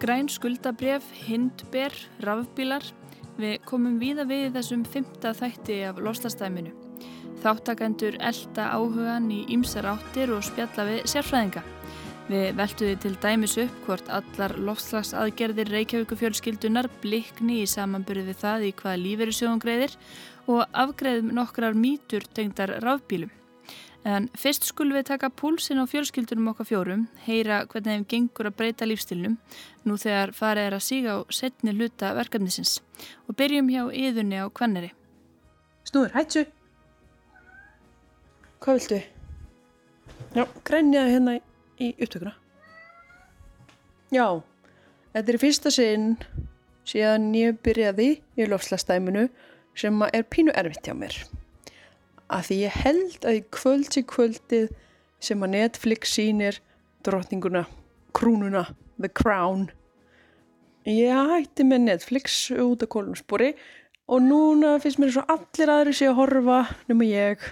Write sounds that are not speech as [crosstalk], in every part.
Græn skuldabref, hindber, rafbílar. Við komum víða við þessum fymta þætti af lofslastæminu. Þáttakendur elda áhugan í ýmsar áttir og spjalla við sérfræðinga. Við veltuði til dæmis upp hvort allar lofslagsaðgerðir Reykjavíkufjölskyldunar blikni í samanbyrði við það í hvaða lífeyri sjóðum greiðir og afgreðum nokkrar mýtur tengdar rafbílum. En fyrst skulum við taka púlsin á fjölskyldunum okkar fjórum, heyra hvernig þeim gengur að breyta lífstilnum, nú þegar farið er að síga á setni hluta verkefnisins. Og byrjum hjá yðunni á kvenneri. Snúður, hætsu! Hvað viltu? Já, grænjaði hérna í upptökuna. Já, þetta er fyrsta sinn síðan ég byrjaði í lofslastæminu sem er pínu erfitt hjá mér að því ég held að í kvöld í kvöldið sem að Netflix sýnir drotninguna, krúnuna, the crown ég hætti með Netflix út af kólumspori og núna finnst mér svo allir aðri sé að horfa nema ég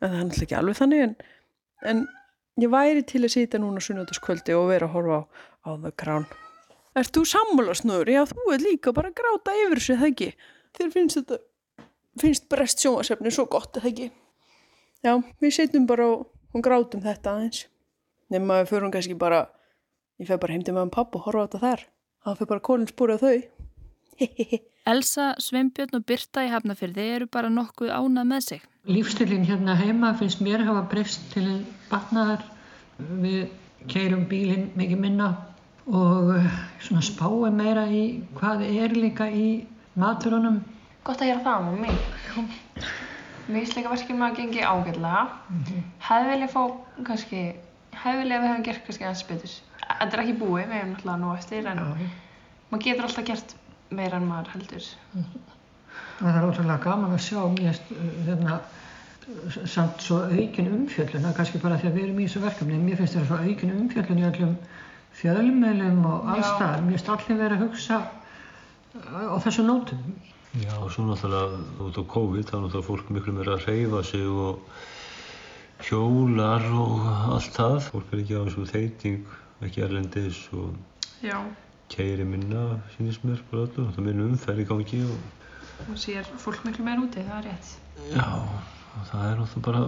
en það er náttúrulega ekki alveg þannig en, en ég væri til að sýta núna sunnjótaskvöldi og vera að horfa á, á the crown Er þú sammálasnur? Já, þú er líka bara að gráta yfir þessu, það ekki? Þér finnst þetta finnst brest sjónasefni svo gott, eða ekki? Já, við setjum bara og, og grátum þetta aðeins. Nefnum að við förum kannski bara, ég feg bara heimdi með hann papp og horfa á þetta þar. Það fyrir bara kólinn spúrið á þau. [laughs] Elsa, Sveinbjörn og Birta í Hafnafyrði eru bara nokkuð ánað með sig. Lífstilinn hérna heima finnst mér hafa breyst til batnaðar. Við keirum bílinn mikið minna og svona spáum meira í hvað er líka í maturunum Gott að gera það með mig. Mér finnst líka verkefni að gengi ágætlega. Mm -hmm. Hefði viljað fá kannski, hefði viljað að við hefum gert kannski aðeins betur. Þetta er ekki búið, við hefum náttúrulega nú eftir, en Já. maður getur alltaf gert meira en maður heldur. Mm -hmm. Það er ótrúlega gaman að sjá mér hérna, samt svo aukin umfjöllun, kannski bara því að við erum í þessu verkefni, mér finnst þetta svo aukin umfjöllun í öllum fjölmjölum og allstað. Mér finnst allir verið að hugsa á þessu nótum. Já, og svo náttúrulega út á COVID þá náttúrulega fólk miklu meira að reyfa sig og hjólar og allt það. Fólk er ekki á eins og þeiting, ekki erlendis og keiri minna, sínist mér, bara öllu. Það er minna umferð í gangi. Og, og sér fólk miklu meira úti, það er rétt. Já, það er náttúrulega bara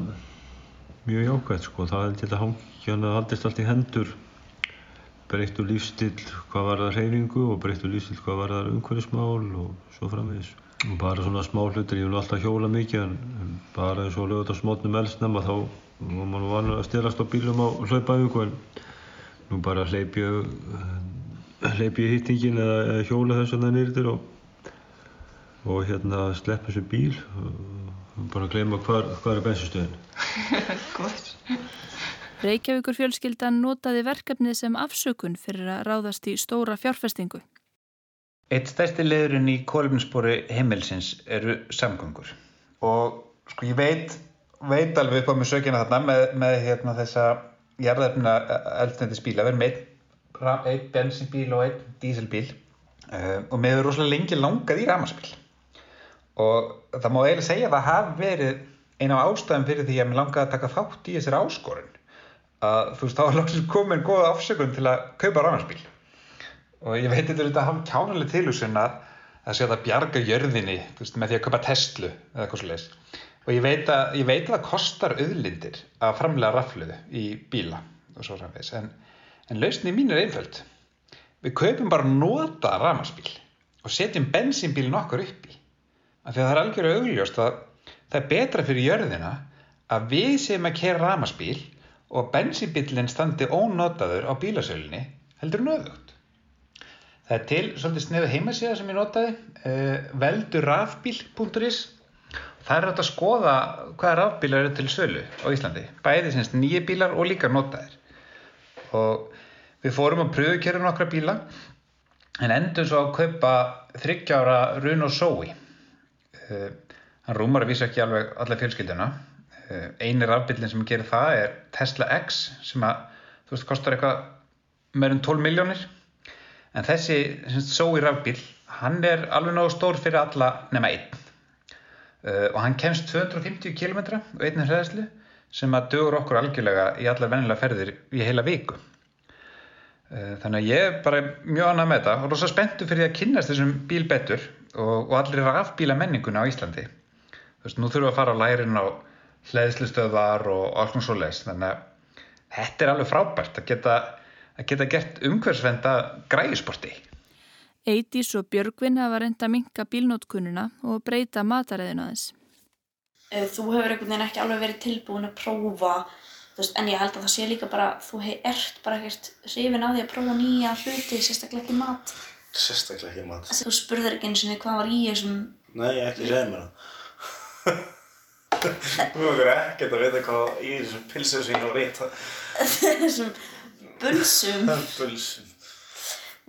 mjög jákvæmt sko. Það er til að hangja haldist allt í hendur breyttu lífstil hvað var það reyningu og breyttu lífstil hvað var það umhverfismál og svo framvegis. Og bara svona smá hlutir, ég vil alltaf hjóla mikið en, en bara eins og lögut á smótnum elsnum að þá var mann vanlega að stilast á bílum á hlaupæfingu en nú bara hleyp ég hleyp ég hýttingin eða, eða hjóla þess að það nýrtir og, og hérna slepp þessu bíl og bara gleyma hvað er bensinstöðin Góður [laughs] Reykjavíkur fjölskyldan notaði verkefnið sem afsökun fyrir að ráðast í stóra fjárfestingu. Eitt stærsti leðurinn í kólumspori heimilsins eru samgöngur. Og sko ég veit, veit alveg upp á mig sökina þarna með, með hérna, þessa jarðarfna eldnendisbíla, við erum einn ein bensinbíl og einn díselbíl uh, og hefur rosalega lengi langað í ramarsbíl og það má eiginlega segja að það hafi verið eina á ástæðum fyrir því að mér langaði að taka þátt í þessari áskorun að þú veist þá er lóksins komin góða afsökun til að kaupa rannarspíl og ég veit þetta þetta hafn kjánuleg tilhúsin að það sé að bjarga jörðinni veist, með því að kaupa Tesla eða eitthvað svo leiðis og ég veit, að, ég veit að það kostar auðlindir að framlega rafluðu í bíla og svo framvegs en, en lausni mín er einföld. Við kaupum bara nota rannarspíl og setjum bensínbílin okkur upp í. Af því að það er algjörlega augljóst að það er betra fyrir jörðina að við sem að kera rannarspíl og bensínbílinn standi ónotaður á bílasölunni heldur nöðugt. Það er til svolítið sneðu heimasíða sem ég notaði, uh, veldurrafbíl.is. Það er rátt að skoða hvaða rafbílar eru til sölu á Íslandi, bæði semst nýja bílar og líka notaðir. Og við fórum að pröfu kjæra nokkra bíla en endur svo að kaupa þryggjára Runo Zoe. Uh, hann rúmar að vísa ekki alveg alla fjölskylduna Eh, einir rafbílinn sem gerir það er Tesla X sem að, þú veist, kostar eitthvað meirinn 12 miljónir en þessi, semst, Zoe rafbíl hann er alveg náðu stór fyrir alla nema einn. Uh, og hann kemst 250 km og einnir hreðslu sem að dögur okkur algjörlega í allar vennilega ferðir í heila viku. Eh, Þannig að ég er bara mjög annað með þetta og rosa spenntu fyrir að kynnast þessum bíl betur og, og allir rafbíla menninguna á Íslandi. Þú veist, nú þurfum við að fara á lærin á hleðslustöðvar og alls konar svo leis. Þannig að þetta er alveg frábært að geta, að geta gert umhverfsvenda græjusporti. Eidís og Björgvin hafa reynda að minka bílnótkununa og breyta mataræðinu aðeins. Eh, þú hefur einhvern veginn ekki alveg verið tilbúin að prófa veist, en ég held að það sé líka bara þú hef, ert bara ekkert hrifin á því að prófa nýja hluti, sérstaklega ekki mat Sérstaklega ekki mat. þú spurðir ekki einu sinni hvað var í þessum Nei, ekki segja mér það. [laughs] Þú okkur ekkert að vita hvað í þessum pilsum sem ég var reyta. [laughs] þessum bulsum Pulsum.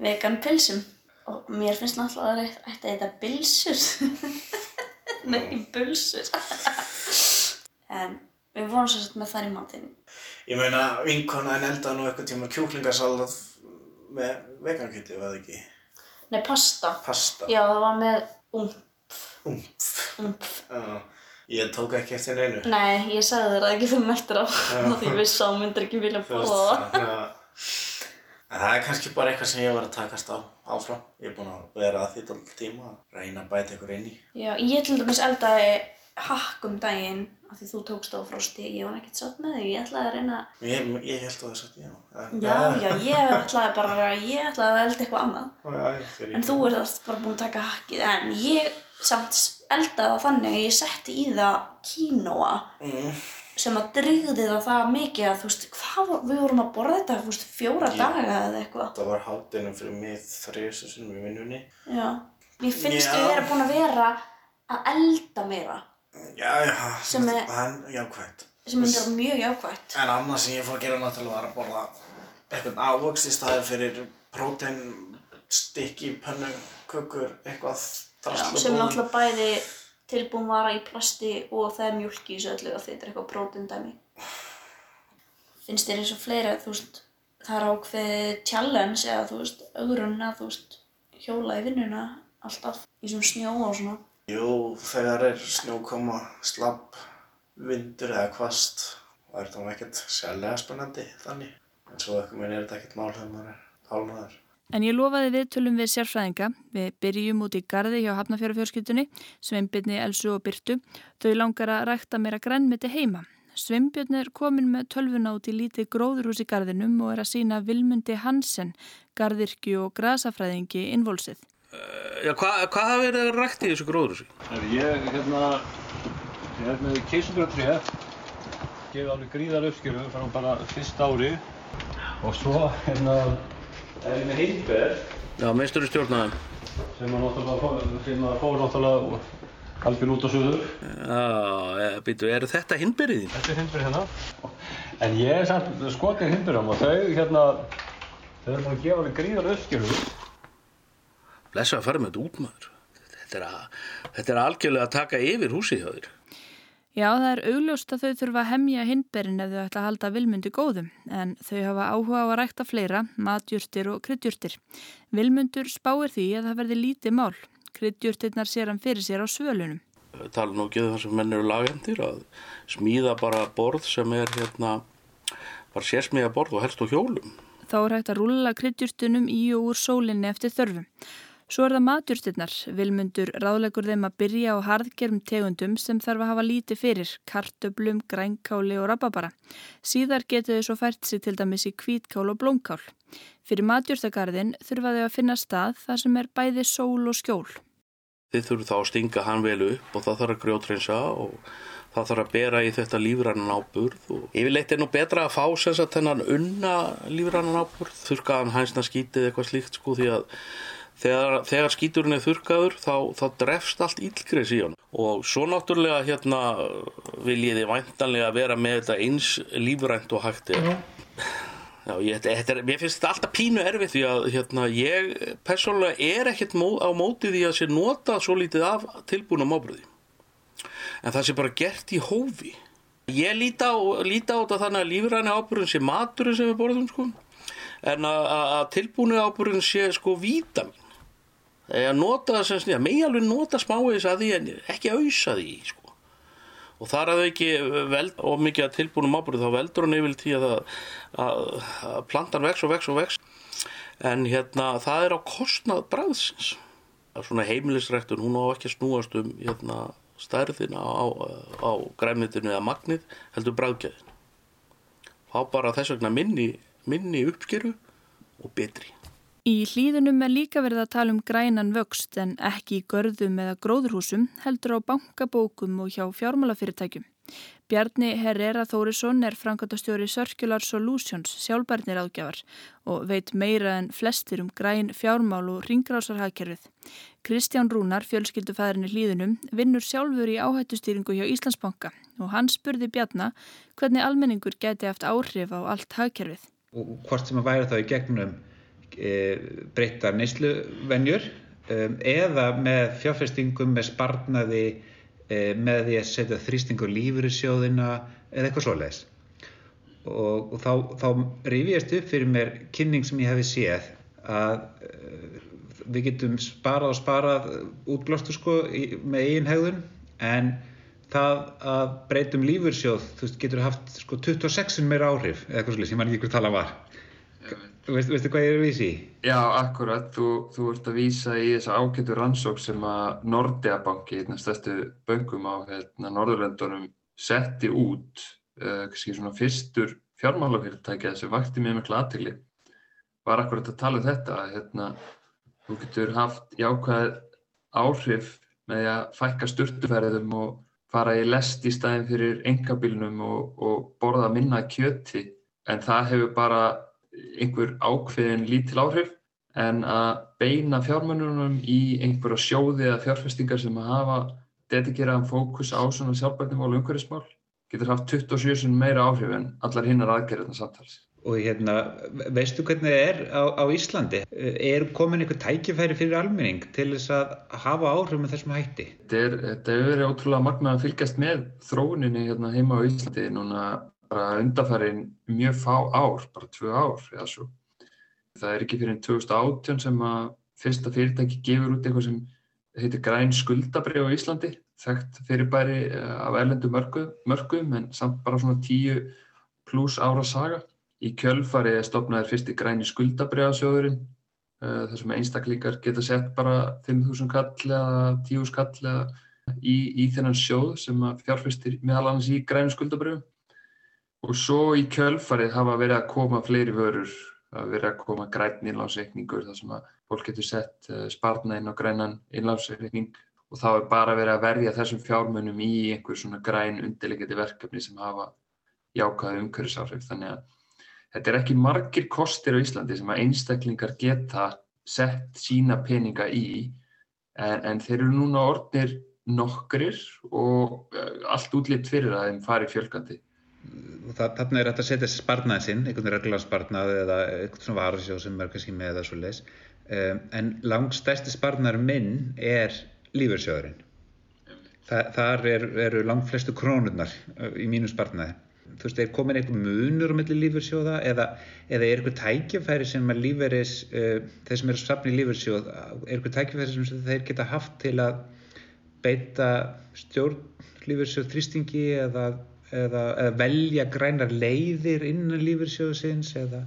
vegan pilsum og mér finnst náttúrulega að það ætti að þetta bilsur [laughs] nei, bulsur en við vorum svo sett með þar í matinn Ég meina, vinkona en eldaði nú eitthvað tíma kjúklingasalað með vegankjöti, var það ekki? nei, pasta Pasta. já, það var með umf Umf. umf Já. Ég tók ekki eftir neinu. Nei, ég sagði þér að ekki þú mertir á [laughs] því ég vissi að hún myndir ekki vilja bóða það. En það er kannski bara eitthvað sem ég var að takast á áfram. Ég er búinn að vera að því alltaf tíma að reyna að bæta ykkur inn í. Já, ég til dæmis eldaði hakk um daginn af því þú tókst á frosti, ég var ekkert sátt með þig, ég ætlaði að reyna Ég, ég held að það satt, já. Já, já, ég ætlaði bara, ég ætlaði að elda eitthvað annað Já, já, ég- að ég eldaði það þannig að ég setti í það kínoa Mm. sem að drýgði það það mikið að þú veist, hvað, við vorum að borða þetta, þú veist, fjóra Já. daga eða eitthvað Það var hátinu fyrir mig þrjusu sinum í vinnunni. Já, mér finnst Já. við vera búin að vera að elda meira Já, já, Sem er- er jákvæmt. sem myndir mjög jákvætt. En annað sem ég fór að gera náttúrulega var að borða eitthvað ávöxt í staði fyrir prótein, stykki, pönnu, kökur, eitthvað drasl sem er náttúrulega bæði tilbúin vara í plasti og það er mjölk í þessu öllu og þetta er eitthvað prótindæmi. Finnst þér eins og fleira, þú veist, það er ákveðið challenge eða þú veist, augrun að þú veist, hjóla í vinnuna alltaf í svona snjó og svona. Jú, þegar er snjókoma, slapp, vindur eða kvast, það er það ekkert sérlega spennandi þannig. En svo eitthvað minn er þetta ekkert mál þegar maður er hálnaður. En ég lofaði viðtölum við sérfræðinga. Við byrjum út í gardi hjá Hafnafjörðarfjörskiptunni, Sveinbjörni, Elsu og Byrtu. Þau langar að rækta meira grænmeti heima. Sveinbjörn er komin með tölvuna út í lítið gróðurhús í gardinum og er að sína Vilmundi Hansen, gardirkju og grasafræðingi innvolsið. Já, hvað hva hafa verið rækt í þessu gróðurhúsi? Ég, hérna, er með kísubratrið, gefið alveg gríðar uppskjöru frá bara fyrsta ári og svo, hérna, er ég með heimber Já, meistur í stjórnaðum. sem að náttúrulega sem að fór náttúrulega algjör út á suður. Já, býtu, eru þetta hinnbyrðið þín? Þetta er hindber hérna. En ég er samt skotin hindberum og þau, hérna, þau eru búin að gefa alveg gríðar uppskjöru. Blessa að fara með þetta út maður. Þetta er, að, þetta er algjörlega að taka yfir húsið hjá þér. Já, það er augljóst að þau þurfa að hemja hindberin ef þau ætla að halda vilmundi góðum, en þau hafa áhuga á að rækta fleira, matjurtir og kryddjurtir. Vilmundur spáir því að það verði lítið mál. Kryddjurtirnar sér hann fyrir sér á svölunum. Tala nú ekki um það sem menn eru lagendir að smíða bara borð sem er hérna, bara sérsmíða borð og helst á hjólum. Þá er hægt að rúla kryddjurtunum í og úr sólinni eftir þörfum. Svo er það matjurtirnar. Vilmundur ráðlegur þeim að byrja á harðgerm tegundum sem þarf að hafa lítið fyrir, kartöblum, grænkáli og rababara. Síðar getur þau svo fært sig til dæmis í kvítkál og blómkál. Fyrir matjurtagarðin þurfa þau að finna stað þar sem er bæði sól og skjól. Þið þurfum þá að stinga hann vel upp og það þarf að grjótrinsa og það þarf að bera í þetta lífrannan áburð og yfirleitt er nú betra að fá sem sagt þennan unna lífrannan áburð þurrkaðan hænsna skítið eitthvað slíkt sko því að þegar, þegar skíturinn er þurrkaður þá, þá drefst allt ílgreis í hann og svo náttúrulega hérna vil ég þið væntanlega vera með þetta eins lífrænt og hægt er Já, ég, þetta er, mér finnst þetta alltaf pínu erfið því að hérna, ég persónulega er ekkert mó, á móti því að sé nota svo lítið af tilbúinum ábröði. En það sé bara gert í hófi. Ég líti á, líti á þetta þannig að lífræni ábröðin sé maturinn sem við borðum sko, en að, tilbúinu ábröðin sé sko vítamin. Eða nota sem snýða, megi alveg nota smáis að því en ekki auðsa því sko. Og þar að þau ekki veld og mikið að tilbúinum ábúrið þá veldur hann yfir til að, að, að plantan vex og vex og vex. En hérna það er á kostnað bræðsins svona heimilisræktun, hún á ekki að snúast um hérna, stærðina á, á græmitinu eða magnið heldur bræðgæðin þá bara þess vegna minni, minni uppskeru og betri Í hlýðunum er líka verið að tala um grænan vöxt en ekki í görðum eða gróðurhúsum heldur á bankabókum og hjá fjármálafyrirtækjum. Bjarni Herrera Þórisson er frangatastjóri Circular Solutions sjálfbærnir ágjafar og veit meira en flestir um græn fjármál og ringrásarhagkerfið. Kristján Rúnar, fjölskyldufæðurinn í hlýðunum, vinnur sjálfur í áhættustýringu hjá Íslandsbanka og hann spurði Bjarna hvernig almenningur geti haft áhrif á allt hagkerfið. Og hvort sem að væri þá í gegnum breyttar neysluvenjur um, eða með fjárfestingum, með sparnaði, e, með því að setja þrýstingur lífur í sjóðina eða eitthvað svoleiðis. Og, og þá, þá rifjast upp fyrir mér kynning sem ég hefði séð að e, við getum sparað og sparað útblóstu sko með eigin hegðun en það að breytum lífursjóð þú veist, getur haft sko 26 meira áhrif eða eitthvað svolítið sem mann ekki hver tala var Veist, veistu hvað ég er að vísa í? Já, akkurat, þú, þú ert að vísa í þessa ágættu rannsók sem að Nordea banki, hérna stærstu böngum á hérna, Norðurlöndunum setti út, uh, svona fyrstur fjármálafyrirtækja sem vakti mjög miklu aðtili var akkurat að tala um þetta að hérna, þú getur haft jákvæð áhrif með að fækka sturtuferðum og fara í lest í staðin fyrir engabilnum og, og borða minna kjöti en það hefur bara einhver ákveðin lítil áhrif en að beina fjármennunum í einhverja sjóði eða fjárfestingar sem að hafa dedikeraðan fókus á svona sjálfbærnumál og umhverfismál getur haft 27 meira áhrif en allar hinnar aðgerðina samtals. Og hérna, veistu hvernig það er á, á Íslandi? Er komin einhver tækifæri fyrir almenning til þess að hafa áhrif með þessum hætti? Þetta hefur verið ótrúlega magnað að fylgjast með þróuninni hérna heima á Íslandi núna bara undarfærin mjög fá ár, bara tvö ár eða svo. Það er ekki fyrir 2018 sem að fyrsta fyrirtæki gefur út eitthvað sem heitir græn skuldabrið á Íslandi, þekkt fyrirbæri af erlendu mörgum en samt bara svona 10 pluss ára saga. Í kjölfarið stopnaðir fyrsti græni skuldabriðasjóðurinn þar sem einstaklingar geta sett bara 5.000 kall eða 10.000 kall eða í, í þennan sjóð sem fjárfæstir meðal annars í græni skuldabriðum. Og svo í kjölfarið hafa verið að koma fleiri vörur, að verið að koma græn innlánsreikningur þar sem að fólk getur sett sparna inn á grænan innlánsreikning og þá er bara verið að verja þessum fjármunum í einhver svona græn undirleikandi verkefni sem hafa jákaði umhverfisáhrif. Þannig að þetta er ekki margir kostir á Íslandi sem að einstaklingar geta sett sína peninga í en, en þeir eru núna orðnir nokkrir og allt útlitt fyrir að þeim fari fjölgandi. Þarna er þetta að setja sparnaði sinn, einhvern regla sparnaði eða einhvern svona varasjóð sem er kannski með það svo leiðis. En langstæsti sparnaður minn er lífursjóðurinn. Þa, þar er, eru langt flestu krónurnar í mínu sparnaði. Þú veist, er komin eitthvað munur á milli lífursjóða eða, eða er eitthvað tækjafæri sem að líferis, uh, þeir sem eru safni í lífursjóð, er eitthvað tækjafæri sem þeir geta haft til að beita stjórn lífursjóð þrýstingi eða eða, eða velja grænar leiðir innan lífyrsjóðsins eða,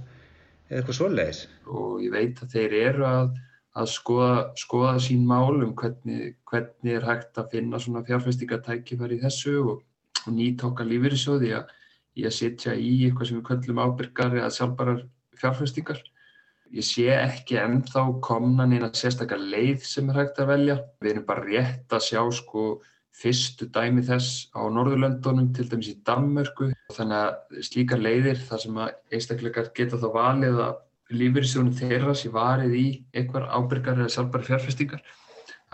eða eitthvað svoleiðis. Og ég veit að þeir eru að, að skoða, skoða sín mál um hvernig, hvernig er hægt að finna svona fjárfestingatækifæri í þessu og, og nýtóka lífyrsjóði í að setja í eitthvað sem við köllum ábyrgar eða sjálfbarar fjárfestingar. Ég sé ekki ennþá komna neina sérstakar leið sem er hægt að velja. Við erum bara rétt að sjá sko fyrstu dæmi þess á Norðurlöndunum, til dæmis í Danmörku. Þannig að slíkar leiðir þar sem að einstakleikar geta þá valið að lífeyrissjónum þeirra sé varið í einhver ábyrgar eða sjálfbæri fjárfestingar,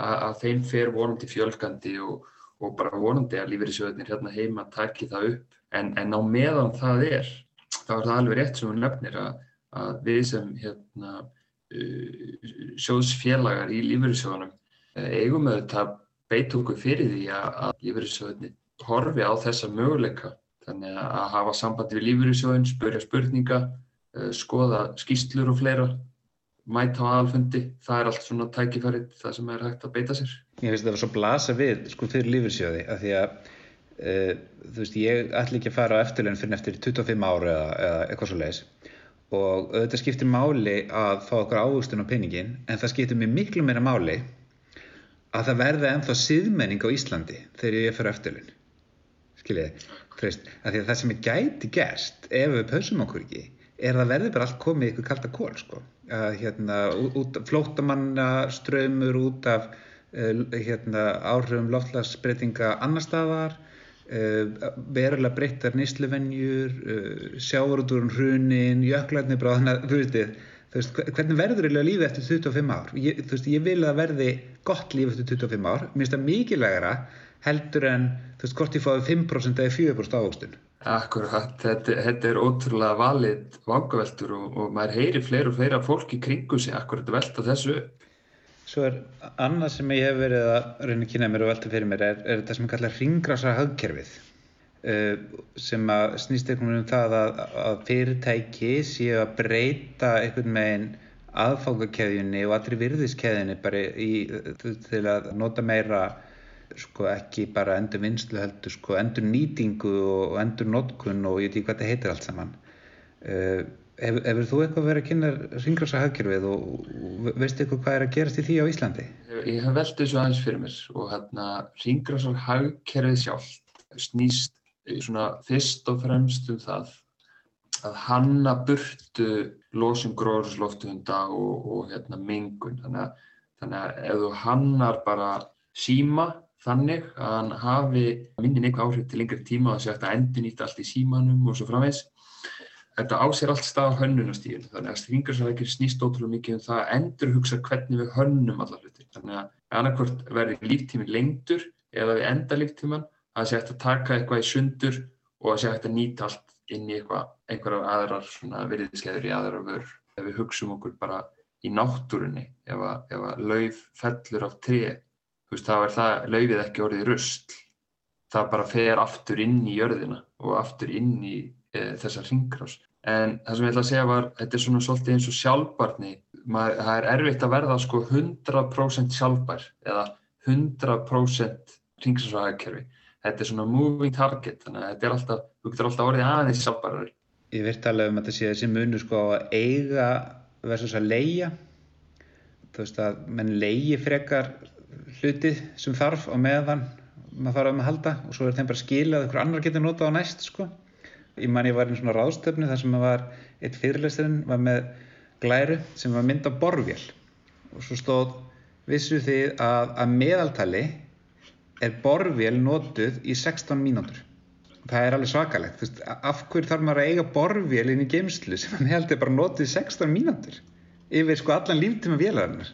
að, þeim fer vonandi fjölgandi og, og bara vonandi að lífeyrissjóðinir hérna heima taki það upp. En, en á meðan það er, þá er það alveg rétt sem hún nefnir að, að við sem hérna, uh, sjóðsfélagar í lífeyrissjóðunum uh, eigum auðvitað beitu okkur fyrir því að, að lífeyrissjóðinni horfi á þessa möguleika. Þannig að hafa sambandi við lífeyrissjóðin, spurja spurninga, uh, skoða skýstlur og fleira, mæta á aðalfundi. Það er allt svona tækifærið það sem er hægt að beita sér. Ég finnst var svo blasa við sko fyrir lífeyrissjóði af því að uh, þú veist ég ætla ekki að fara á eftirlein fyrir eftir 25 ára eða, eða eitthvað svo leiðis og auðvitað skiptir máli að fá okkur ávöxtun á peningin en það skiptir mér miklu meira máli að það verða ennþá siðmenning á Íslandi þegar ég fer eftirlun að það sem er gæti gerst ef við pausum okkur ekki er að verði bara allt komið ykkur kalda kól sko. að hérna, út, flóttamanna ströymur út af uh, hérna, áhrifum loftlagsbreytinga annar staðar uh, verulega breyttar nýsluvenjur uh, sjávarúturinn hrunin jöklarnir bráðna, þú veist þið hvernig verður lífið eftir 25 ár? Ég, veist, ég vil að verði gott líf eftir 25 ár, mér finnst það mikilvægara heldur en þú veist hvort ég fáið 5% eða 4% ávokstun Akkurat, þetta, þetta er ótrúlega valið vangaveltur og, og maður heyri fleiri og fleira fólk í kringu sig akkurat velta þessu Svo er annað sem ég hef verið að reyna að kynna mér og velta fyrir mér er, er þetta sem ég kalla ringgrásar hagkerfið Uh, sem að snýst einhvern veginn um það að, að fyrirtæki séu að breyta einhvern veginn aðfangakeðjunni og allri virðiskeðjunni bara í, til að nota meira sko ekki bara endur vinslu heldur sko endur nýtingu og endur notkun og ég veit ekki hvað þetta heitir allt saman uh, hefur, hefur þú eitthvað verið að kynna ringrása hagkerfið og, og veistu eitthvað hvað er að gerast í því á Íslandi? Ég hef veldið þessu aðeins fyrir mér og hérna ringrása hagkerfið sjálf snýst svona fyrst og fremst um það að hanna burtu losum gróðurslofthunda og, og hérna, mengun. Þannig að, þannig að ef þú hannar bara síma þannig að hann hafi minni neikvæð áhrif til lengri tíma segja að endur nýtt allt í símanum og svo framvegs. Þetta ásér allt stað á hönnunastíðinu. Þannig að stringarsvækir snýst ótrúlega mikið um það að endur hugsa hvernig við hönnum alla hluti. Þannig að annarkvört verður líftíminn lengtur eða við enda líftíman að það sé hægt að taka eitthvað í sundur og að sé hægt að nýta allt inn í eitthvað, einhverjar aðrar virðiskeður í aðrar vörur. Ef við hugsaum okkur bara í náttúrunni, ef að, ef að lauf fellur á tré, þá er það laufið ekki orðið röst. Það bara fer aftur inn í jörðina og aftur inn í e, þessa ringrás. En það sem ég ætla að segja var, þetta er svona svolítið eins og sjálfbarni. Maður, það er erfitt að verða sko 100% sjálfbær eða 100% ringsræðakerfi þetta er svona moving target þannig að þetta er alltaf, þú getur alltaf orðið aðeins sjálfbærar. Ég virt alveg um að þetta sé þessi munu sko að eiga versus að leia þú veist að menn leigi frekar hluti sem þarf á meðan maður þarf að maður halda og svo er þeim bara skilað að einhver annar getur notað á næst sko. Ég man ég var einn svona ráðstöfni þar sem var eitt fyrirlesturinn var með glæru sem var mynd á borvél og svo stóð vissu þið að, að meðaltali er borvél notuð í 16 mínútur. Það er alveg svakalegt. Veist, af hverju þarf maður að eiga borvél inn í geimslu sem hann heldur bara notuð í 16 mínútur yfir sko allan líftíma vélarinnar.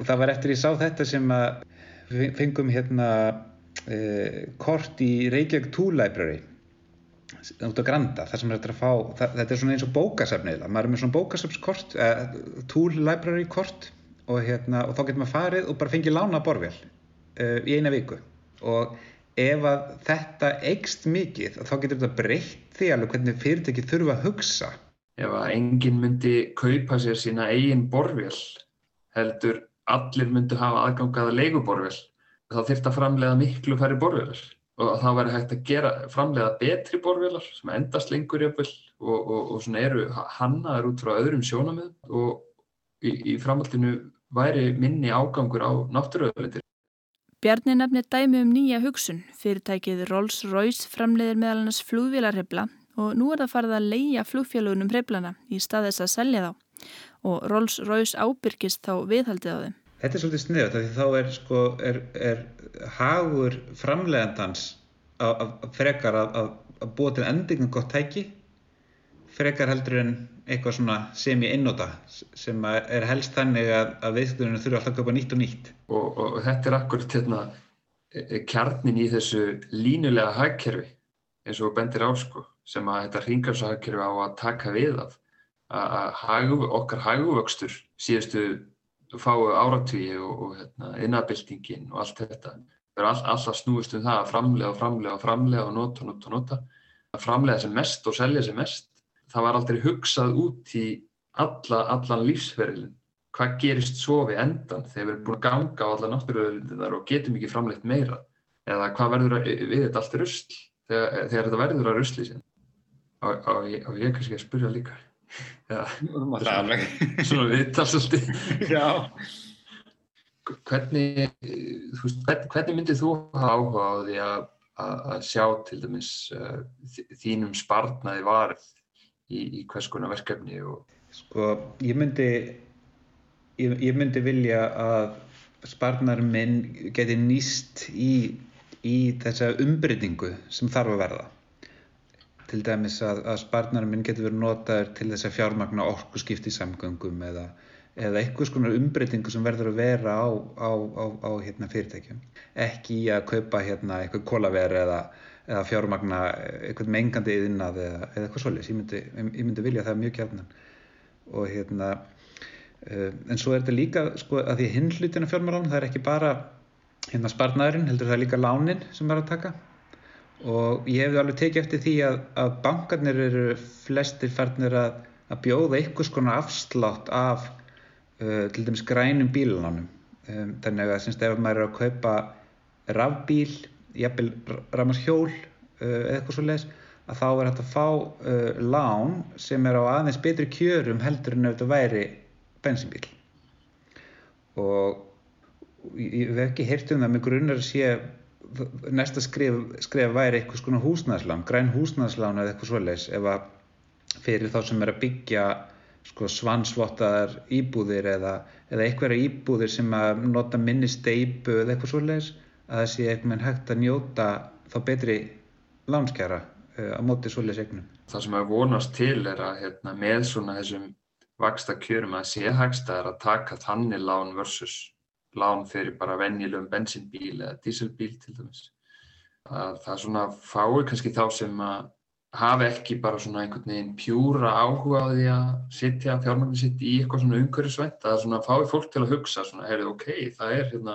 Og það var eftir ég sá þetta sem að fengum hérna eh, kort í Reykjavík Tool Library út á Granda, þar sem er þetta að fá það, þetta er svona eins og bókasafn eða maður er með svona bókasafnskort eh, Tool Library kort og, hérna, og þá getur maður farið og bara fengið lána borvél í eina viku. Og ef að þetta eikst mikið þá getur þetta breytt því alveg hvernig fyrirtæki þurfa að hugsa. Ef að enginn myndi kaupa sér sína eigin borvél heldur allir myndu hafa aðgangaða leiguborvél þá þurft að framlega miklu færri borvélar. Og þá væri hægt að gera framlega betri borvélar sem endast lengur jöfnvel og, og, og svona eru hannaður út frá öðrum sjónamöðum og í, í framhaldinu væri minni ágangur á náttúruöðlendir Bjarni nefnir dæmi um nýja hugsun. Fyrirtækið Rolls-Royce framleiðir meðal annars flugvélarhefla og nú er það farið að leia flugfélagunum heflana í stað þess að selja þá og Rolls-Royce ábyrgist þá viðhaldið á þeim. Þetta er svolítið sniðut því þá er, sko, er, er hagur framleiðandans að frekar að búa til endingum gott tæki frekar heldur en eitthvað svona sem ég innóta sem er helst þannig að, að viðskiptunum þurfa alltaf að köpa nýtt og nýtt. Og, og, þetta er akkurat hérna, e, e, kjarnin í þessu línulega hagkerfi eins og bendir á sko sem að þetta ringarsahagkerfi á að taka við af að hagu, okkar haguvöxtur síðustu fáu áratvíi og, og hérna, innabildingin og allt þetta. Það er all, alltaf snúist um það að framlega og framlega og framlega og nota nota nota. Að framlega sem mest og selja sem mest það var aldrei hugsað út í alla, allan lífsferðilin hvað gerist svo við endan þegar við erum búin að ganga á alla náttúruöðlindunar og getum ekki framleitt meira? Eða hvað verður að, við þetta allt rusl? Þegar, þegar þetta verður að rusli sín og ég kannski að spyrja líka. Já, Það er svona viðtal svolítið. Hvernig, þú veist, hvern- hvernig myndir þú áhuga á því að, að, sjá til dæmis uh, þínum sparnaði varð í, í hvers konar verkefni og Sko, ég myndi, ég, ég myndi vilja að sparnar minn geti nýst í, í þessa umbreytingu sem þarf að verða. Til dæmis að, að sparnar minn getur verið notaður til þess að fjármagna orkuskipti í samgöngum eða, eða eitthvað skonar umbreytingu sem verður að vera á, á, á, á hérna, fyrirtækjum. Ekki í að kaupa hérna, eitthvað kólaver eða, eða fjármagna eitthvað mengandi yðinnað eða, eða eitthvað svoleiðis. Ég myndi, ég myndi vilja það mjög kjarnan og hérna uh, en svo er þetta líka sko að því hinn hlutin af fjármálunum það er ekki bara hérna sparnaðurinn heldur það er líka lánin sem er að taka. Og ég hefði alveg tekið eftir því að, að bankarnir eru flestir farnir að, að bjóða einhvers konar afslátt af uh, til dæmis grænum bílunánum um, þannig að semst ef maður er að kaupa rafbíl, jafnvel rafmarshjól uh, eða eitthvað svo leiðis að þá er hægt að fá uh, lán sem er á aðeins betri kjörum heldur en ef þetta væri bensinbíl og ég hef ekki heyrt um það með grunnar að sé næsta skrif, skrif væri eitthvað svona húsnæðslán, græn húsnæðslán eða eitthvað svoleiðis ef að fyrir þá sem er að byggja sko, svansvottaðar íbúðir eða, eða eitthvað íbúðir sem að nota minni steipu eða eitthvað svoleiðis að það sé eitthvað hægt að njóta þá betri lánskjara uh, á móti svoleiðis eignum. það sem að vonast til er að hérna, með svona þessum vaksta kjörum að sé hægsta er að taka þannig lán versus lán fyrir bara venjulegum bensinbíl eða díselbíl til dæmis. Að það svona fái kannski þá sem að hafa ekki bara svona einhvern veginn pjúra áhuga á því að sitja fjármagnin sitt í eitthvað svona umhverfisvænt að svona fái fólk til að hugsa svona, heyrðu, ok, það er hérna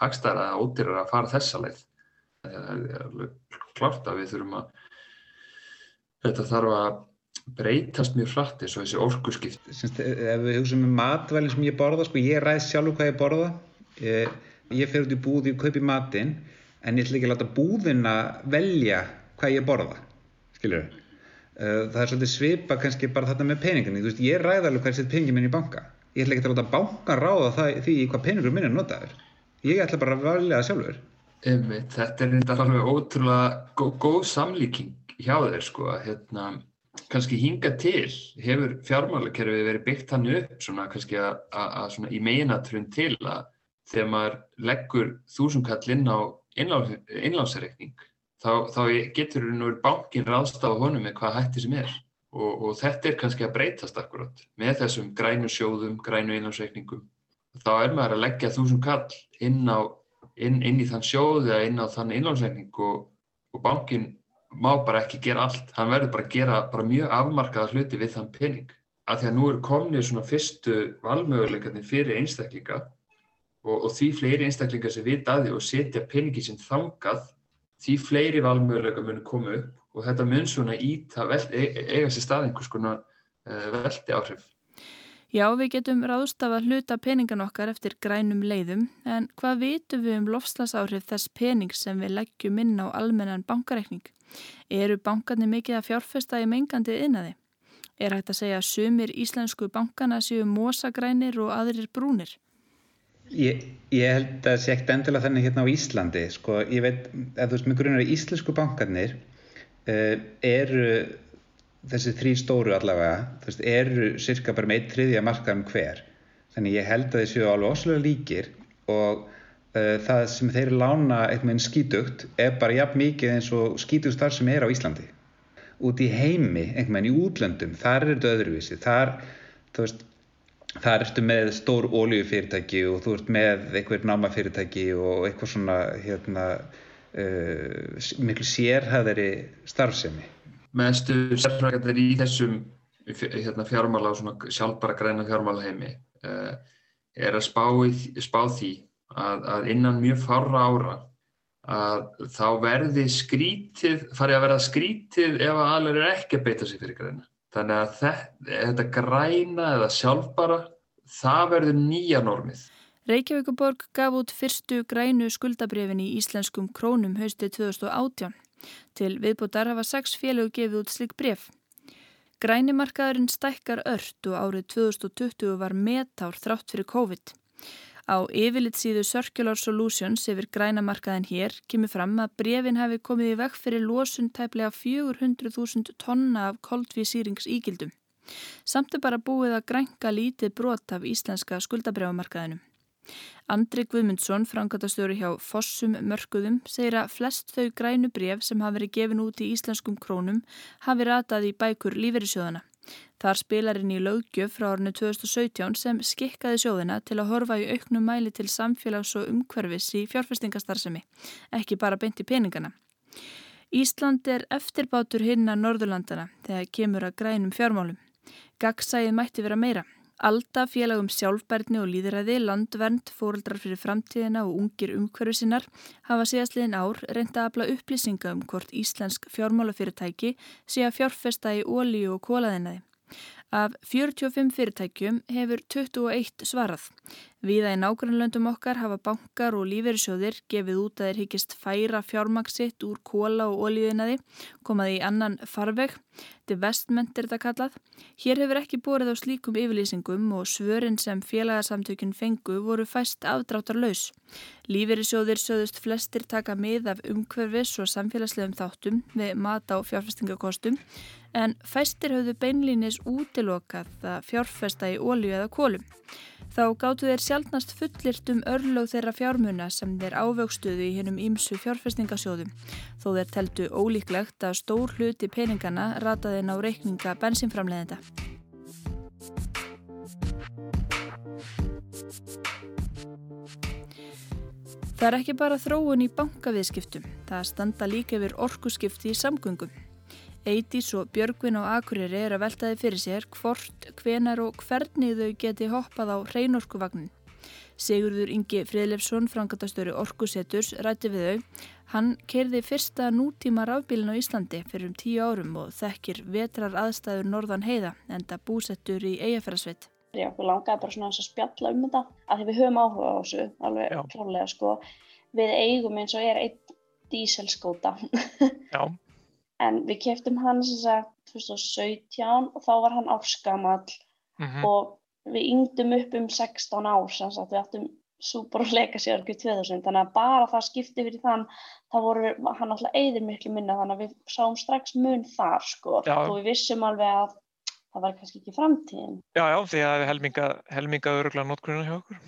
hagstæra eða ódýrar að fara þessa leið. Það er alveg klart að við þurfum að þetta þarf að breytast mjög hratt eins og þessi orkuskipt. Semst, ef við hugsaum um matvælinn sem ég borða, sko, ég ræð sjálfur hvað ég borða. Ég, ég fer út í búð, ég kaupi matinn, en ég ætla ekki að láta búðina velja hvað ég borða, skilur þau? Það er svolítið svipa kannski bara þetta með peninginni, þú veist, ég ræð alveg hvað ég set peningin minn í banka. Ég ætla ekki að láta bankan ráða það, því hvað peningur minn er notaður. Ég ætla bara að velja það sjálfur. Einmitt, þetta er þetta alveg ótrúlega góð, góð samlíking hjá þér sko að hérna kannski hinga til hefur fjármálakerfið verið byggt hann upp svona kannski að, að, svona í meginatrun til að þegar maður leggur þúsundkall inn á innlánsreikning þá, þá getur nú bankin ráðstafa honum með hvað hætti sem er og, og þetta er kannski að breytast akkurat með þessum grænu sjóðum, grænu innlánsreikningum þá er maður að leggja þúsundkall inn, á, inn, inn í þann sjóð eða inn á þann innlánsreikning og, og bankin má bara ekki gera allt, hann verður bara að gera bara mjög afmarkaða hluti við þann pening af því að nú eru komnið svona fyrstu valmöguleikarnir fyrir einstaklinga og, og því fleiri einstaklingar sem vita að því og setja peningi sinn þangað því fleiri valmöguleikar munu koma upp og þetta mun svona íta veld, e, eiga sér stað einhvers konar uh, veldi áhrif. Já, við getum ráðstafa hluta peningan okkar eftir grænum leiðum, en hvað vitum við um lofslasáhrif þess pening sem við leggjum inn á almennan bankareikning? Eru bankarnir mikið að fjárfesta í mengandi innaði? Er hægt að segja að sumir íslensku bankana séu mosagrænir og aðrir brúnir? Ég, ég held að það sé ekkert endilega þannig hérna á Íslandi. Sko, ég veit, ef þú veist með grunar að íslensku bankarnir uh, eru þessi þrý stóru allavega, veist, eru cirka bara með eitt triðja markaðum hver. Þannig ég held að þeir séu alveg óslulega líkir og uh, það sem þeir lána eitthvað skítugt er bara jafn mikið eins og skítugt þar sem er á Íslandi. Út í heimi, einhvern veginn í útlöndum, þar er þetta öðruvísi. Þar, veist, þar ertu með stór ólíufyrirtæki og þú ert með einhver námafyrirtæki og eitthvað svona hérna, uh, miklu sérhæðari starfsemi. Meðstu sérfrækjandir í þessum hérna, fjármála og sjálfbara græna fjármála heimi uh, er að spá, spá því að, að innan mjög fára ára að þá verði skrítið, farið að verða skrítið ef að alveg er ekki að beita sig fyrir græna. Þannig að þetta, þetta græna eða sjálfbara, það verður nýja normið. Reykjavíkuborg gaf út fyrstu grænu skuldabrefin í íslenskum krónum haustið 2018. Til viðbútar hafa sex félög gefið út slik bref. Grænimarkaðurinn stækkar ört og árið 2020 var metár þrátt fyrir COVID. Á yfirlitsíðu Circular Solutions yfir grænamarkaðin hér kemur fram að brefin hafi komið í vekk fyrir losun tæplega 400.000 tonna af koldvísýringsíkildum. Samt er bara búið að grænka lítið brot af íslenska skuldabrjámarkaðinum. Andri Guðmundsson, frangatastjóri hjá Fossum mörkuðum, segir að flest þau grænu bref sem hafi verið gefin út í íslenskum krónum hafi ratað í bækur lífeyrissjóðana. Þar spilar inn í löggjöf frá árinu 2017 sem skikkaði sjóðina til að horfa í auknum mæli til samfélags og umhverfis í fjárfestingastarsemi, ekki bara beint í peningana. Ísland er eftirbátur hinna Norðurlandana þegar kemur að grænum fjármálum. Gagsæðið mætti vera meira. Alda félagum sjálfbærni og líðræði, landvernd, fóreldrar fyrir framtíðina og ungir umhverfi sinnar hafa síðastliðin ár reynda að afla upplýsinga um hvort íslensk fjármálafyrirtæki sé að fjárfesta í ólíu og kólaðinaði. Af 45 fyrirtækjum hefur 21 svarað. Viða í nágrannlöndum okkar hafa bankar og lífeyrissjóðir gefið út að þeir higgist færa fjármaksitt úr kóla og ólíðinaði, komaði í annan farveg, divestment er þetta kallað. Hér hefur ekki borið á slíkum yfirlýsingum og svörin sem félagasamtökun fengu voru fæst afdráttar laus. Lífeyrissjóðir söðust flestir taka mið af umhverfis og samfélagslegum þáttum við mat á fjárfestingakostum en fæstir höfðu beinlínis útilokað að fjárfesta í ólíu eða kólum. Þá gáttu þeir sjálfnast fullirt um örlög þeirra fjármuna sem þeir ávöxtuðu í hennum ímsu fjárfestingasjóðum, þó þeir teltu ólíklegt að stór hluti peningana rataði ná reikninga bensinframleðenda. Það er ekki bara þróun í bankaviðskiptum, það standa líka yfir orkuskipti í samgöngum. Eidís og Björgvin og Akureyri er að veltaði fyrir sér hvort, hvenar og hvernig þau geti hoppað á hreinorkuvagnin. Sigurður Ingi Fridlefsson, frangatastöru Orkuseturs, rætti við þau. Hann kerði fyrsta nútíma rafbílin á Íslandi fyrir um tíu árum og þekkir vetrar aðstæður norðan heiða enda búsettur í eigafærasveit. Já, við langaði bara svona að spjalla um þetta að því við höfum áhuga á þessu, alveg klálega sko. Við eigum eins og er einn díselskóta. Já [laughs] en við keftum hann sem sagt 2017 og þá var hann árskamall mm -hmm. og við yngdum upp um 16 ár sem sagt við ættum Super Legacy árið 2000 þannig að bara það skipti fyrir þann þá voru hann alltaf eðir miklu minna þannig að við sáum strax mun þar sko já. og við vissum alveg að það var kannski ekki framtíðin Já, já, því að við helminga, helmingaðu öruglega notgrunna hjá okkur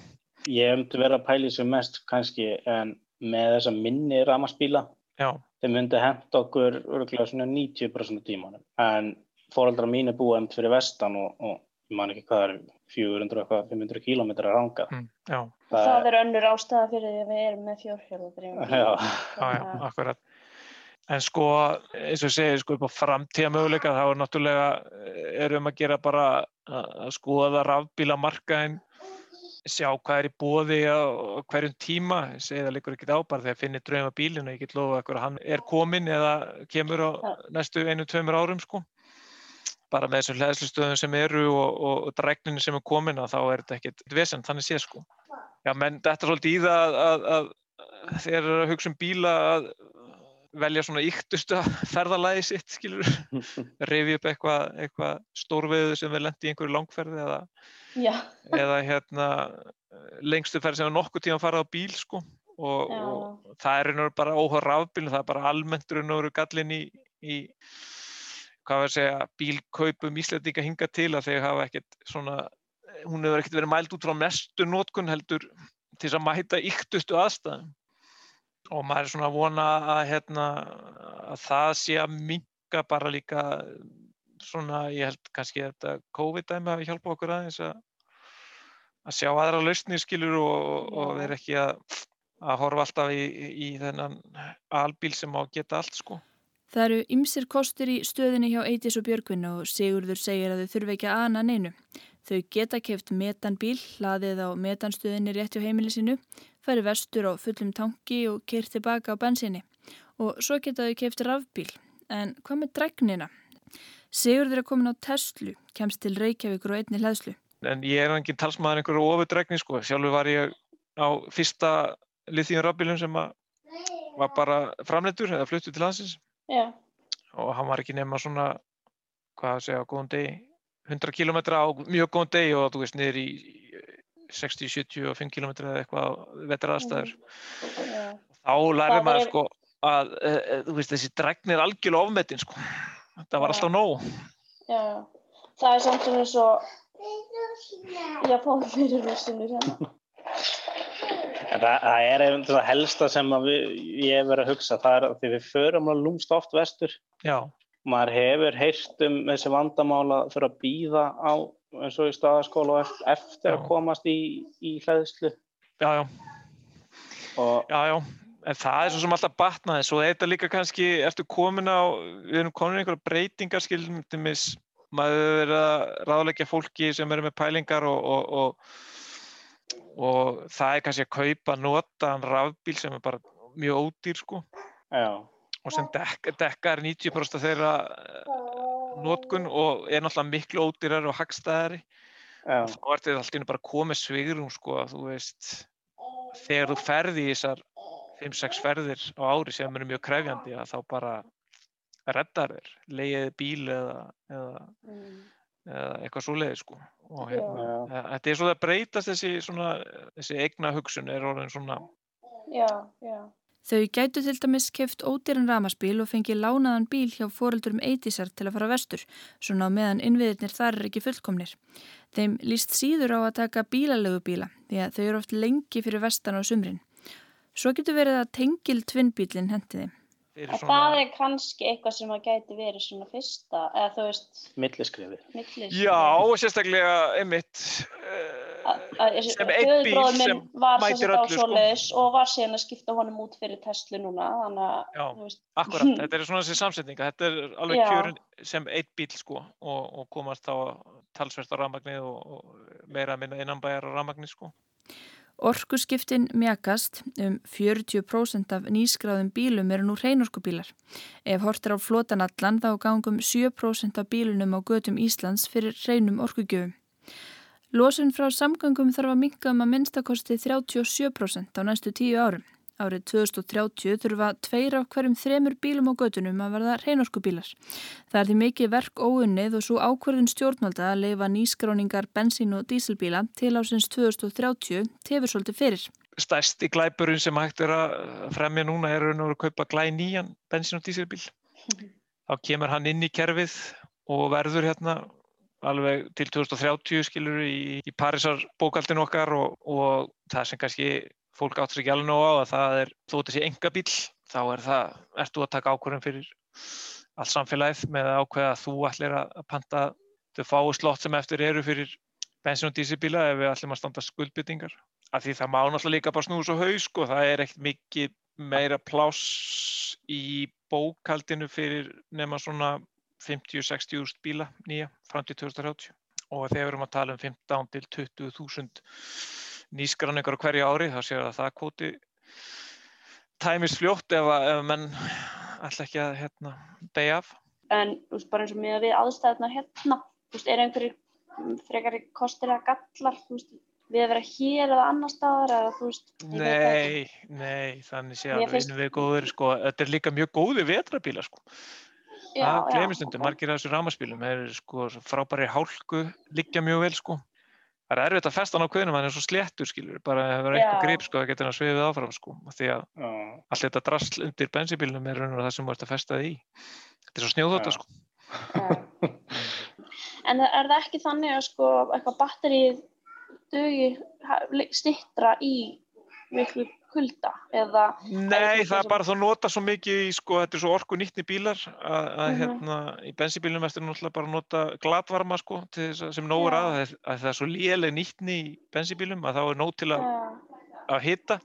Ég hef um verið að pæli sem mest kannski en með þessa minni ramaspíla Já. Þeim myndi henda okkur örgulega svona 90% tímanum. En fóraldra mín er búið emt fyrir vestan og, og ég man ekki hvað er 400 eitthvað 500 kílometrar ranga mm, það, það er önnur ástæða fyrir því að við erum með fjórhjörður já, já, já, akkurat. En sko, eins og ég segi, sko upp á framtíða möguleika þá er náttúrulega erum að gera bara að skoða rafbílamarkaðin sjá hvað er í bóði á hverjum tíma, ég segi það líkur ekkit ábar þegar finnir drauma bílinu, ég get lofa að hann er komin eða kemur á næstu einu, tveimur árum sko. Bara með þessum hlæðslustöðum sem eru og, og, og dregninu sem er komin að þá er þetta ekkit vesend, þannig sé sko. Já, menn þetta er svolítið í það að, að, að að hugsa um bíla að velja svona yktustu [laughs] ferðalagi sitt, skilur [laughs] revi upp eitthvað eitthva stórveðu sem við lendi í einhverju langferði eða, eða hérna lengstu ferð sem er nokkuð tíma að fara á bíl sko. Og, og það er einhverju bara óhör rafbíl það er bara almennt einhverju gallin í, í hvað verður að segja bílkaupum íslendinga hinga til að þeir hafa ekkert svona hún hefur ekkert verið mælt út frá mestu nótkun heldur til að mæta yktustu aðstæðum og maður er svona að vona að, hérna, að það sé að minga bara líka svona, ég held kannski að þetta COVID-dæmi hafi hjálpað okkur aðeins að, að sjá aðra lausnir skilur og, og vera ekki að, að horfa alltaf í, í þennan albíl sem á að geta allt sko. Það eru ymsir kostur í stöðinni hjá Eitis og Björgvin og Sigurður segir að þau þurfa ekki að ana neinu. Þau geta keft metanbíl, hlaðið á metanstöðinni rétt hjá heimili sinu, færi vestur á fullum tanki og keirt tilbaka á bensinni og svo geta þau keift rafbíl. En hvað með dregnina? Sigurður er komin á Tesla, kemst til Reykjavíkur og einni hlæðslu. En ég er enginn talsmaður einhverju ofurdregni sko. Sjálfur var ég á fyrsta lithium rafbílum sem var bara framleitur eða fluttu til hansins. Já. Og hann var ekki nema svona hvað segja, á góðum degi 100 km á mjög góðum degi og þú veist niður í 60, 75 km eða eitthvað vetra aðstæður Já. þá lærir maður er- sko að e, e, þú veist þessi dregn er algjörlega ofmetin sko þetta var alltaf nóg Já, það er samt svona svo, já, fáðu fyrir rúsinur hérna. En það, það er einhvern það helsta sem að við, ég hef verið að hugsa, það er að því við förum að lúmst oft vestur. Já. Maður hefur heyrt um þessi vandamála fyrir að býða á eins og í staðaskóla og eftir, eftir að komast í, í hlæðslu. Já, já. Og, já, já, en það er svo sem alltaf batnaði, svo er þetta líka kannski eftir komin á, við erum komin í einhverja breytingar skilum, til mis, maður verið að ráðleggja fólki sem eru með pælingar og, og, og, og það er kannski að kaupa notaðan rafbíl sem er bara mjög ódýr sko já. og sem dek, dekkar 90% af þeirra notkun og er náttúrulega miklu ódýrar og hagstæðari. Já. og þá ertu alltaf bara komið svigrum sko að þú veist þegar þú ferði í þessar 5-6 ferðir á ári sem eru mjög krefjandi að þá bara reddar þér, leiðið bíl eða, eða, eða eitthvað svoleiði sko. Og hérna, ja, þetta er svo að breytast þessi svona, þessi eigna hugsun er orðin svona Já, já. Þau gætu til dæmis keft ódýran ramaspíl og fengið lánaðan bíl hjá foreldurum eitísar til að fara vestur, svona á meðan innviðirnir þar er ekki fullkomnir. Þeim líst síður á að taka bílalegu bíla, því að þau eru oft lengi fyrir vestan á sumrin. Svo getur verið að tengil tvinnbílinn hendi þeim. En það er kannski eitthvað sem að gæti verið svona fyrsta, eða þú veist, milliskrifið. Já, og sérstaklega einmitt sem einn bíl Föðurbróðir sem minn var sagt á öllu sko. og var síðan að skipta honum út fyrir Tesla núna, þannig að, akkurat, [laughs] þetta er svona þessi samsetninga, þetta er alveg Já. kjörin sem einn bíl sko og, og komast þá talsvert á rafmagnið og, og meira að minna innanbæjar á rafmagnið sko. Orkuskiptin mjakast um 40% af nýskráðum bílum eru nú hreinorkubílar. Ef hort er á flotan allan þá gangum 7% af bílunum á götum Íslands fyrir hreinum orkugjöfum. Losun frá samgangum þarf að minka um að minnstakosti 37% á næstu tíu árum. Árið 2030 þurfa tveir af hverjum þremur bílum á götunum að verða hreinorkubílar. Það er því mikið verk óunnið og svo ákverðin stjórnvalda að leifa nýskráningar bensín- og dísilbíla til ásins 2030 tefur svolítið fyrir. Stærsti glæpurinn sem hægt er að fremja núna er að kaupa glæ nýjan bensín og dísilbíl. [laughs] Þá kemur hann inn í kerfið og verður hérna alveg til 2030 skilur í, í Parísar bókaldin okkar og, og það sem kannski fólk áttur ekki alveg nóg á að það er þó þetta sé enga bíl, þá er það, ert þú að taka ákvörðum fyrir allt samfélagið með að ákveða að þú ætlir að að panta þau fáu slott sem eftir eru fyrir bensin og dísibíla ef við ætlum að standa skuldbyttingar. Af því það má náttúrulega líka bara snús og haus sko, það er ekkert mikið meira pláss í bókaldinu fyrir nema svona 50-60 úrst bíla nýja fram til 2030 og þegar við erum að tala um 15 til 20.000 nýskranningar á hverju ári þá séu að það kvóti tæmis fljótt ef, að, ef menn ætla ekki að hérna, degja af. en veist, bara eins og með við aðstæðunar hérna, veist, er einhverjir frekari kostir eða gallar, veist, við að vera hér eða annar staðar eða. Nei, nei, þannig sé alveg finnst- við góður, sko, þetta er líka mjög góði vetrabíla, sko. Já, það já, glemist undir, margir af þessu ramaspílum er sko frábæri hálku, liggja mjög vel, sko. Það er erfitt að festa hann á kveðnum, hann er svo sléttur, skilur, bara ef það er eitthvað grip, sko, það getur hann svifið áfram, sko, af því að Já. allt þetta drasl undir bensínbílunum er raun og það sem ert að festa þig í. Þetta er svo snjóðóta, sko. [laughs] En er það ekki þannig að sko eitthvað batterið dugi stittra í miklu kulda eða Nei, það er bara þú nota svo mikið í, sko, þetta er svo orku nýttni bílar að, að Mhm. hérna, í bensínbílunum eftir náttúrulega bara að nota glatvarma, sko, til þess að, sem nóg er Já. að, að, að það er svo léleg nýttni í bensínbílum að þá er nóg til að, að hita,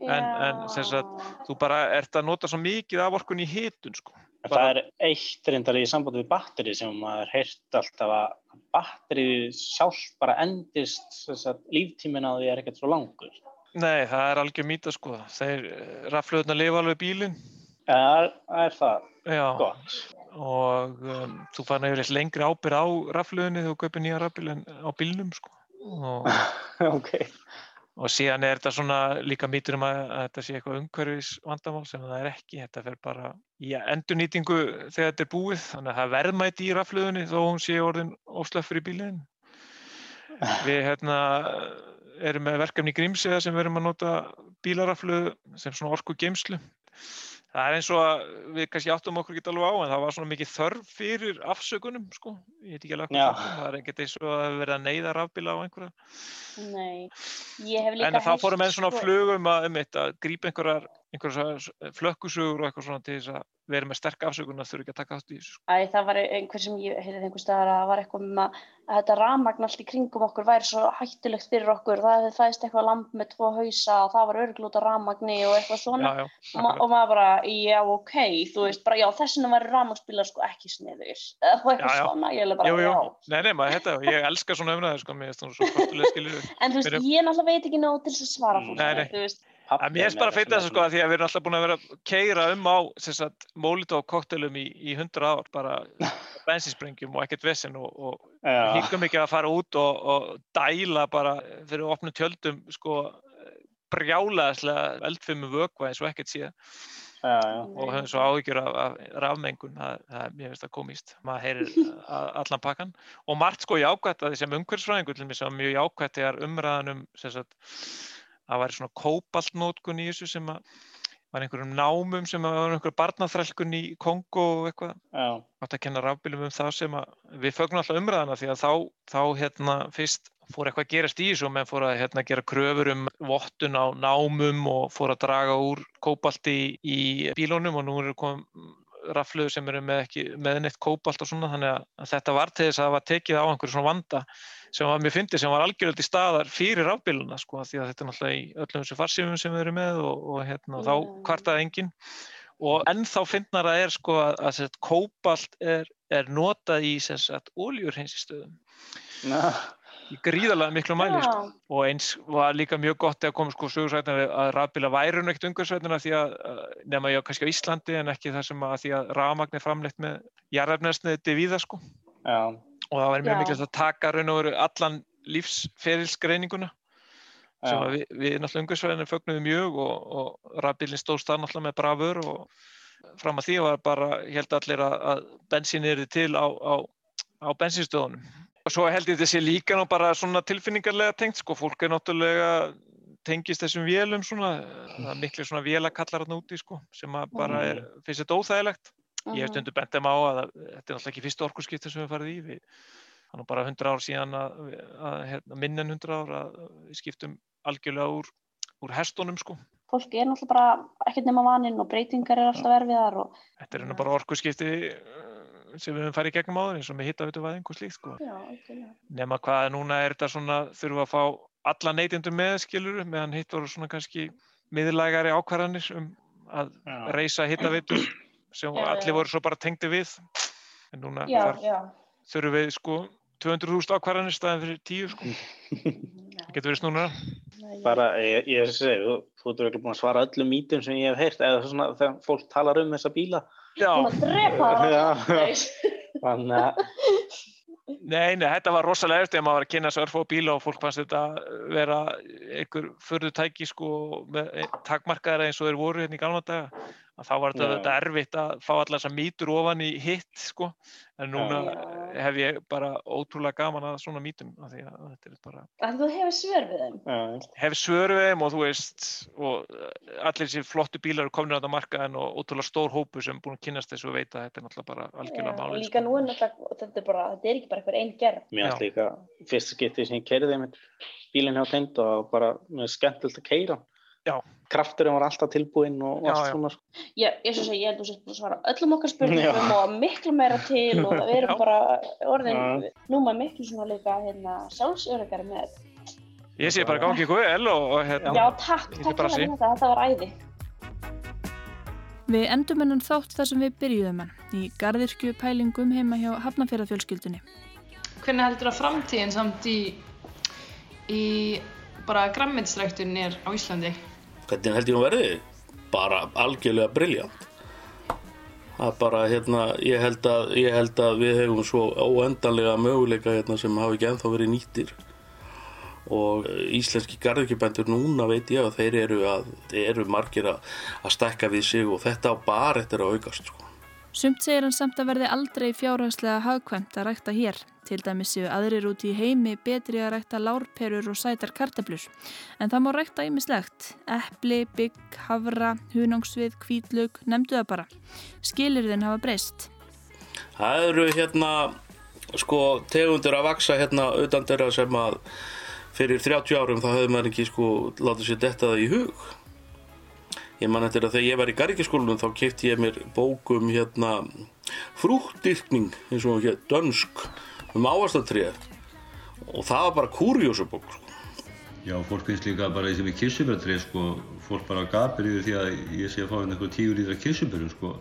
en, en sem sagt, þú bara ert að nota svo mikið af orkun í hitun, sko. En það er eitt reyndar í sambandi við batteri sem maður heyrt alltaf að batteri sjálf bara endist líftímin á því er ekkert svo langur. Nei, það er algjör mýta, sko. Þeir raflöðuna lifa alveg bílinn. Ja, það er, það. Já. Gott. Og um, þú fann yfirleitt lengri ábyrð á raflöðunni þegar þú kaupir nýja rafbíl en á bílnum, sko. Og, [laughs] ok. og síðan er þetta svona líka mýtur um að, að þetta sé eitthvað umhverfis vandamál sem það er ekki, þetta fer bara í endurnýtingu þegar þetta er búið þannig að það er verðmæti í rafluðunni þó hún sé orðin óslöffur í bílinn við hérna erum með verkefni í Grímsiða sem við erum að nota bílarafluð sem svona orku geimslu það er eins og að við kannski áttum okkur ekki alveg á en það var svona mikið þörf fyrir afsökunum sko, ég heit ekki alveg Já. hvað það er ekkert eins og að það hefur verið að neyða rafbíla á einhverja. Nei, ég hef líka en þá heyrt, fórum enn svona sko- flugum að, um að grípa einhverjar, einhverjar flökkusugur og eitthvað svona til þess að vera með sterk afsökun að þurfa ekki að taka átt í þessu sko. Æ, það var einhver sem ég heyrði einhver staðar að það var eitthvað um að, að þetta rafmagn allt í kringum okkur væri svo hættulegt fyrir okkur, það hefði fæðist eitthvað lamp með tvo hausa og það var örglúta rafmagni og eitthvað svona. Já, já, ma og maður bara, já ok, þú veist bara, já þessuna væri rafmagsbílar sko ekki sniður [laughs] eða eitthvað Já, svona, ég er bara, jú, jú. já. Nei, nei, maður, þetta, ég elska svona umræðu sko, mér finnst hún svo að að mér finnst bara að feita þessu sko að því að við erum alltaf búin að vera að keira um á mólito koktelum í, í 100 ár bara [laughs] bensinsprengjum og ekkert vesen og, og hingum ekki að fara út og, og dæla bara fyrir opnum tjöldum sko brjálaðislega eldfimmu vökva eins og ekkert síðan Já, já. og höfum svo áhyggjur af, af rafmengun, það, það, mér finnst það komist maður heyrir [laughs] allan pakkan og margt sko jákvætt að því sem umhverfisfræðingur til mér sem mjög jákvætt þegar umræðan um sem sagt, að væri svona kóbaltnótkun í þessu sem að var einhverjum námum sem að var einhver barnaþrælkun í Kongo og eitthvað. Átt að kenna rafbílum um það sem að við fögnum alltaf umræðana því að þá, þá hérna fyrst fór eitthvað að gerast í þessu menn fór að hérna, gera kröfur um vottun á námum og fór að draga úr kóbalti í, í bílónum og nú eru kom rafluður sem eru með, ekki, með neitt kóbalt og svona þannig að, að þetta var til þess að það var tekið á einhverju svona vanda sem var mjög fyndið sem var algjörlega til staðar fyrir rafbíluna sko því að þetta er náttúrulega í öllum þessu farsífum sem við erum með og, og hérna, þá kvartaði enginn. Og ennþá fyndnara er sko að, að sem sagt, kóbalt er, er notað í sem sagt óljurheinsistöðum í gríðarlega miklu mæli sko. og eins var líka mjög gott að koma sko sögursvætina að rafbíla væru neitt umhverfisvætina því að að- nema ég kannski á Íslandi en ekki þar sem að því að rafmagn er framleitt með jarðefnesniði víða sko Já. og það væri mjög mikilvægt að taka raun og veru allan lífsferilsgreininguna sem Já. að við, við náttúrulega umhverfisvæðinu fögnuðum mjög og, og rafbílinn stóðst það náttúrulega með brafur og fram að því var bara, held allir að, að bensín er til á, á, á bensinstöðunum. Og svo held ég þessi líka nú bara svona tilfinningarlega tengt, sko, fólk er náttúrulega tengist þessum vélum svona, það er miklu svona vélakallar hann úti, sko, sem að bara er, finnst þetta óþægilegt. Ég hef Mhm. stundu bent þeim á að þetta er náttúrulega ekki fyrstu orkuskipti sem við farið í, við, nú bara 100 ár síðan að, að hérna, minna en 100 ár að við skiptum algjörlega úr, úr hestunum, sko. Fólk er náttúrulega bara ekkert nema vaninn og breytingar er alltaf erfiðar og Þetta er nú bara orkuskipti uh, sem við höfum farið í gegnum áður eins og með hittavitu væðingu og slíkt sko. Nema hvað núna er þetta svona, þurfum að fá alla neytendur með skilur meðan hitt voru svona kannski miðlægari ákvarðanir um að Já. reysa hittavitu sem Já, allir voru svo bara tengdi við. En núna Já, þarf- já. þurfum við sko 200.000 ákvarðanir staðin fyrir 10 sko. [laughs] Það getur verið snúna. Bara, ég, ég segi, þú, þú ert örugglega búin að svara öllum mítum sem ég hef heyrt, eða svona þegar fólk talar um þessa bíla. Búin að drepa að, Nei, nei, þetta var rosalega eftir að maður var að kynna þessu örfó bíla og fólk fannst þetta vera einhver förðu tæki sko með takmarkaðara eins og þeir voru hérna í gamla daga að þá var þetta, Já. þetta erfitt að fá allar þessar mýtur ofan í hitt sko en núna hef ég bara ótrúlega gaman að svona mýtum af því að þetta er bara Að þú hefur svör við þeim. hef svör við þeim og þú veist og allir þessi flottu bílar eru komin á þetta markaðin og ótrúlega stór hópu sem er búin að kynast þessu og veit að þetta er náttúrulega bara algjörlega og málið líka nú er náttúrulega, þetta er bara, þetta er ekki bara einhver einn gerð. mér finnst líka, fyrsta skiptið sem ég keiriði með bílinn hjá teind og bara, mér finnst skemmtilegt að keira. Já. Krafturinn var alltaf tilbúinn og Já, allt já. svona. sko. Ég, ég, svo segi, ég held að þú sést búin að svara öllum okkar Já. spurningum og miklu meira til og [laughs] við erum Já. bara orðin, Já. nú maður miklu svona líka hérna, sjálfsöryggari með. Ég sé bara gangi ykkur vel og, og hérna Já, takk, takk fyrir þetta, þetta var æði. Við endum hennan þátt þar sem við byrjuðum hann í gardirkju pælingum heima hjá Hafnafjörðafjölskyldunni. Hvernig heldur að framtíðin samt í, í bara grammitsræktun er á Íslandi? Hvernig held ég hún verði? Bara algjörlega briljant. Það er bara, hérna, ég held að, ég held að við hefum svo óendanlega möguleika hérna sem hafa ekki ennþá verið nýttir. og íslenski garðurkjöpendur núna veit ég að þeir eru, að, eru margir að, að stekka við sig og þetta á bara eftir að aukast sko. Sumt segir hann samt að verði aldrei fjárhagslega hagkvæmt að rækta hér. Til dæmis séu aðrir út í heimi betri að rækta lárperur og sætar kartablur. En það má rækta ímislegt. Eppli, bygg, havra, hunangsvið, kvítlug, nefndu það bara. Skilirðin hafa breyst. Það eru hérna sko tegundur að vaksa hérna utan þeirra sem að fyrir 30 árum þá hefur maður ekki sko látið sér detta það í hug. Ég man eftir að þegar ég var í gargiskólunum þá kipti ég mér bókum hérna frúttdyrkning eins og hér dönsk um ávastatrið og það var bara kurjósubók sko. Já, fólk finnst líka bara eins og með kissubjörntrið sko, fólk bara gapir yfir því að ég sé að fá hérna eitthvað tíu lítra kissubjörnum sko.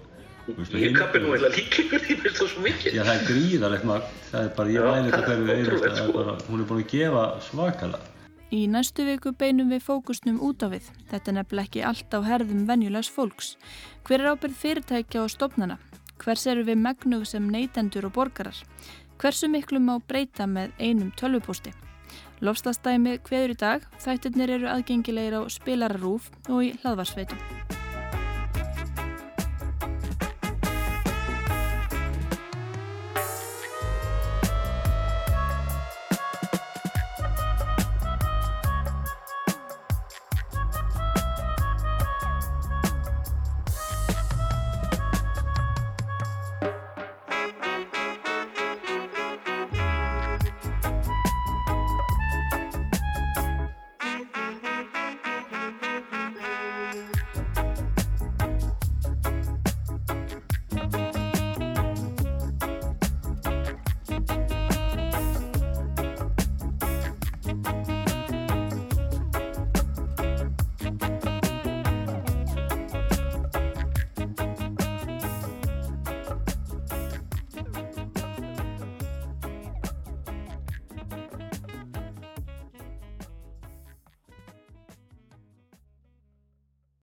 Ég kapir nú eða því finnst það svo mikið. Já, það er gríðarlegt magn, það er bara, ég væli þetta hverju er bara, hún er búin að gefa svakalega. Í næstu viku beinum við fókusnum út á við. Þetta nefnilega ekki allt á herðum venjulegs fólks. Hver er ábyrð fyrirtækja og stopnana? Hvers eru við megnug sem neytendur og borgarar? Hversu miklu má breyta með einum tölvupósti? Lofslastæmi í dag, þættirnir eru aðgengilegir á spilararúf og í hlaðvarsveitum.